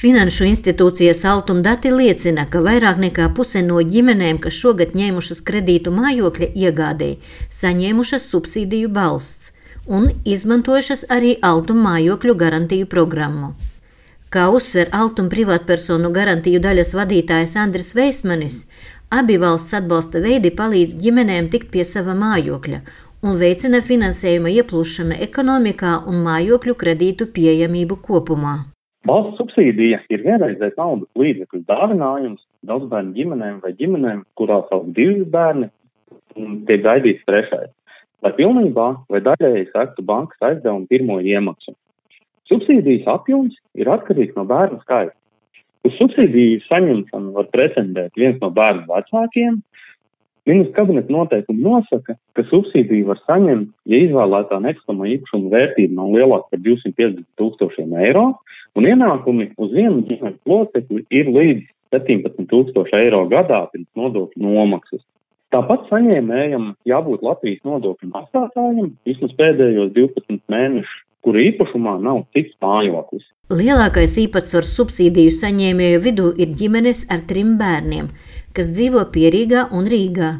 Finanšu institūcijas altuma dati liecina, ka vairāk nekā puse no ģimenēm, kas šogad ņēmušas kredītu mājokļa iegādēji, saņēmušas subsīdiju balsts un izmantojušas arī altuma mājokļu garantiju programmu. Kā uzsver altuma privātpersonu garantiju daļas vadītājs Andris Veismanis, abi valsts atbalsta veidi palīdz ģimenēm tikt pie sava mājokļa un veicina finansējuma ieplūšanu ekonomikā un mājokļu kredītu pieejamību kopumā. Valsts subsīdija ir vienreizējs naudas līdzekļu dāvinājums daudzbērnu ģimenēm vai ģimenēm, kurās aug divi bērni un tiek gaidīts trešais, lai pilnībā vai daļēji sektu bankas aizdevumu pirmo iemaksu. Subsīdijas apjoms ir atkarīgs no bērnu skaita. Uz subsīdiju saņemšanu var pretendēt viens no bērnu vecākiem. Ministrs kabineta noteikumi nosaka, ka subsīdiju var saņemt, ja izvēlētā nekustamo īpašumu vērtība nav lielāka par 250 tūkstošiem eiro, un ienākumi uz vienu ģimenes locekli ir līdz 17,000 eiro gadā pirms nodokļu nomaksas. Tāpat saņēmējam jābūt Latvijas nodokļu maksātājiem vismaz pēdējos 12 mēnešus, kuru īpašumā nav cits mājoklis. Lielākais īpatsvars subsīdiju saņēmēju vidū ir ģimenes ar trim bērniem, kas dzīvo Pierīgā un Rīgā.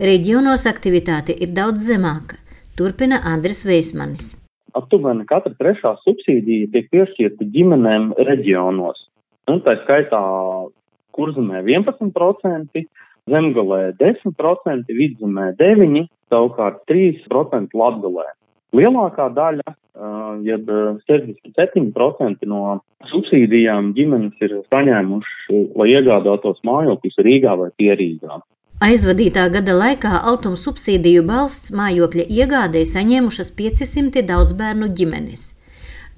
Reģionos aktivitāte ir daudz zemāka, turpina Andris Veismanis aptuveni katra trešā subsīdija tiek piešķirta ģimenēm reģionos. Un tā skaitā kurzemē 11%, zemgalē 10%, vidzemē 9%, savukārt 3% latgalē. Lielākā daļa, jeb 67% no subsīdijām ģimenes ir saņēmuši, lai iegādātos mājokļus Rīgā vai Pierīgā. Aizvadītā gada laikā altuma subsīdiju balsts mājokļa iegādēji saņēmušas 500 daudzbērnu ģimenes.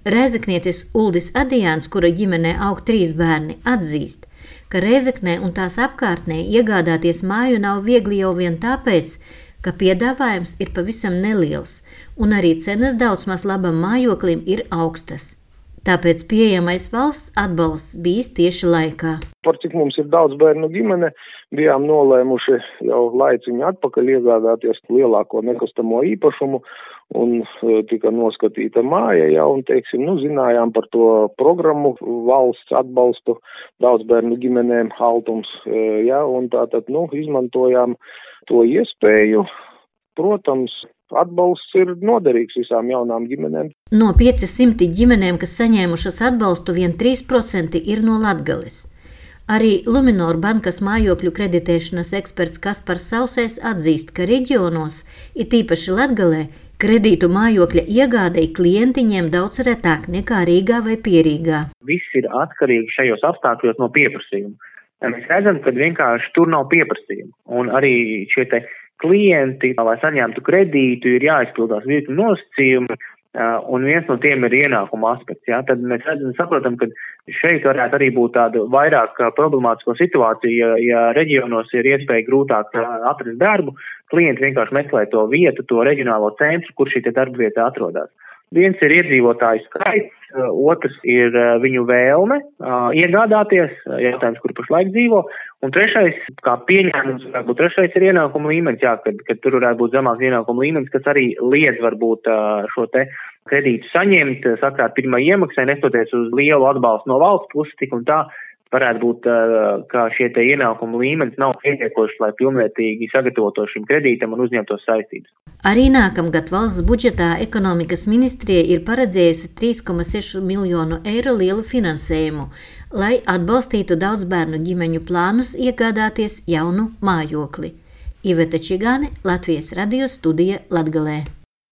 Rēzeknietis Uldis Adijāns, kura ģimenē aug trīs bērni, atzīst, ka Rēzeknē un tās apkārtnē iegādāties māju nav viegli jau vien tāpēc, ka piedāvājums ir pavisam neliels, un arī cenas daudz maz labam mājoklim ir augstas. Tāpēc pieejamais valsts atbalsts bijis tieši laikā. Par cik mums ir daudz bērnu ģimene, bijām nolēmuši jau laiciņu atpakaļ iegādāties lielāko nekustamo īpašumu un e, tika noskatīta māja jau, un, teiksim, nu, zinājām par to programmu valsts atbalstu daudz bērnu ģimenēm altums, e, jā, un tātad, nu, izmantojām to iespēju, protams, atbalsts ir noderīgs visām jaunām ģimenēm. No 500 ģimenēm, kas saņēmušas atbalstu, vien 3% ir no Latgales. Arī Luminor bankas mājokļu kreditēšanas eksperts Kaspars Sausais atzīst, ka reģionos, it īpaši Latgalē, kredītu mājokļa iegādēji klientiņiem daudz retāk nekā Rīgā vai Pierīgā. Viss ir atkarīgs šajos apstākļos no pieprasījuma. Mēs redzam, ka vienkārši tur nav pieprasījuma. Un arī šie klienti, lai saņemtu kredītu, ir jāizpildās virkni nosacījumi, un viens no tiem ir ienākuma aspekts. Ja? Tad mēs redzam, saprotam, ka šeit varētu arī būt tāda vairāk problemātisko situācija, ja, ja reģionos ir iespēja grūtāk atrast darbu, klienti vienkārši meklē to vietu, to reģionālo centru, kur šī darba vieta atrodas. Viens ir iedzīvotāju skaits, otrs ir viņu vēlme iegādāties, jautājums, kur pašlaik dzīvo, un trešais, kā pieņēmums, varbūt trešais ir ienākuma līmenis, jā, kad, kad tur varētu būt zemāks ienākuma līmenis, kas arī liedz varbūt šo te kredītu saņemt, sakrāt pirmā iemaksai, nestoties uz lielu atbalstu no valsts puses, tik un tā varētu būt, ka šie te ienākumu līmenis nav pietiekoši, lai pilnvērtīgi sagatavotos šim kredītam un uzņemtos saistības. Arī nākamgad valsts budžetā ekonomikas ministrija ir paredzējusi 3,6 miljonu eiro lielu finansējumu, lai atbalstītu daudz bērnu ģimeņu plānus iegādāties jaunu mājokli. Iveta Čigāne, Latvijas radio studija Latgalē.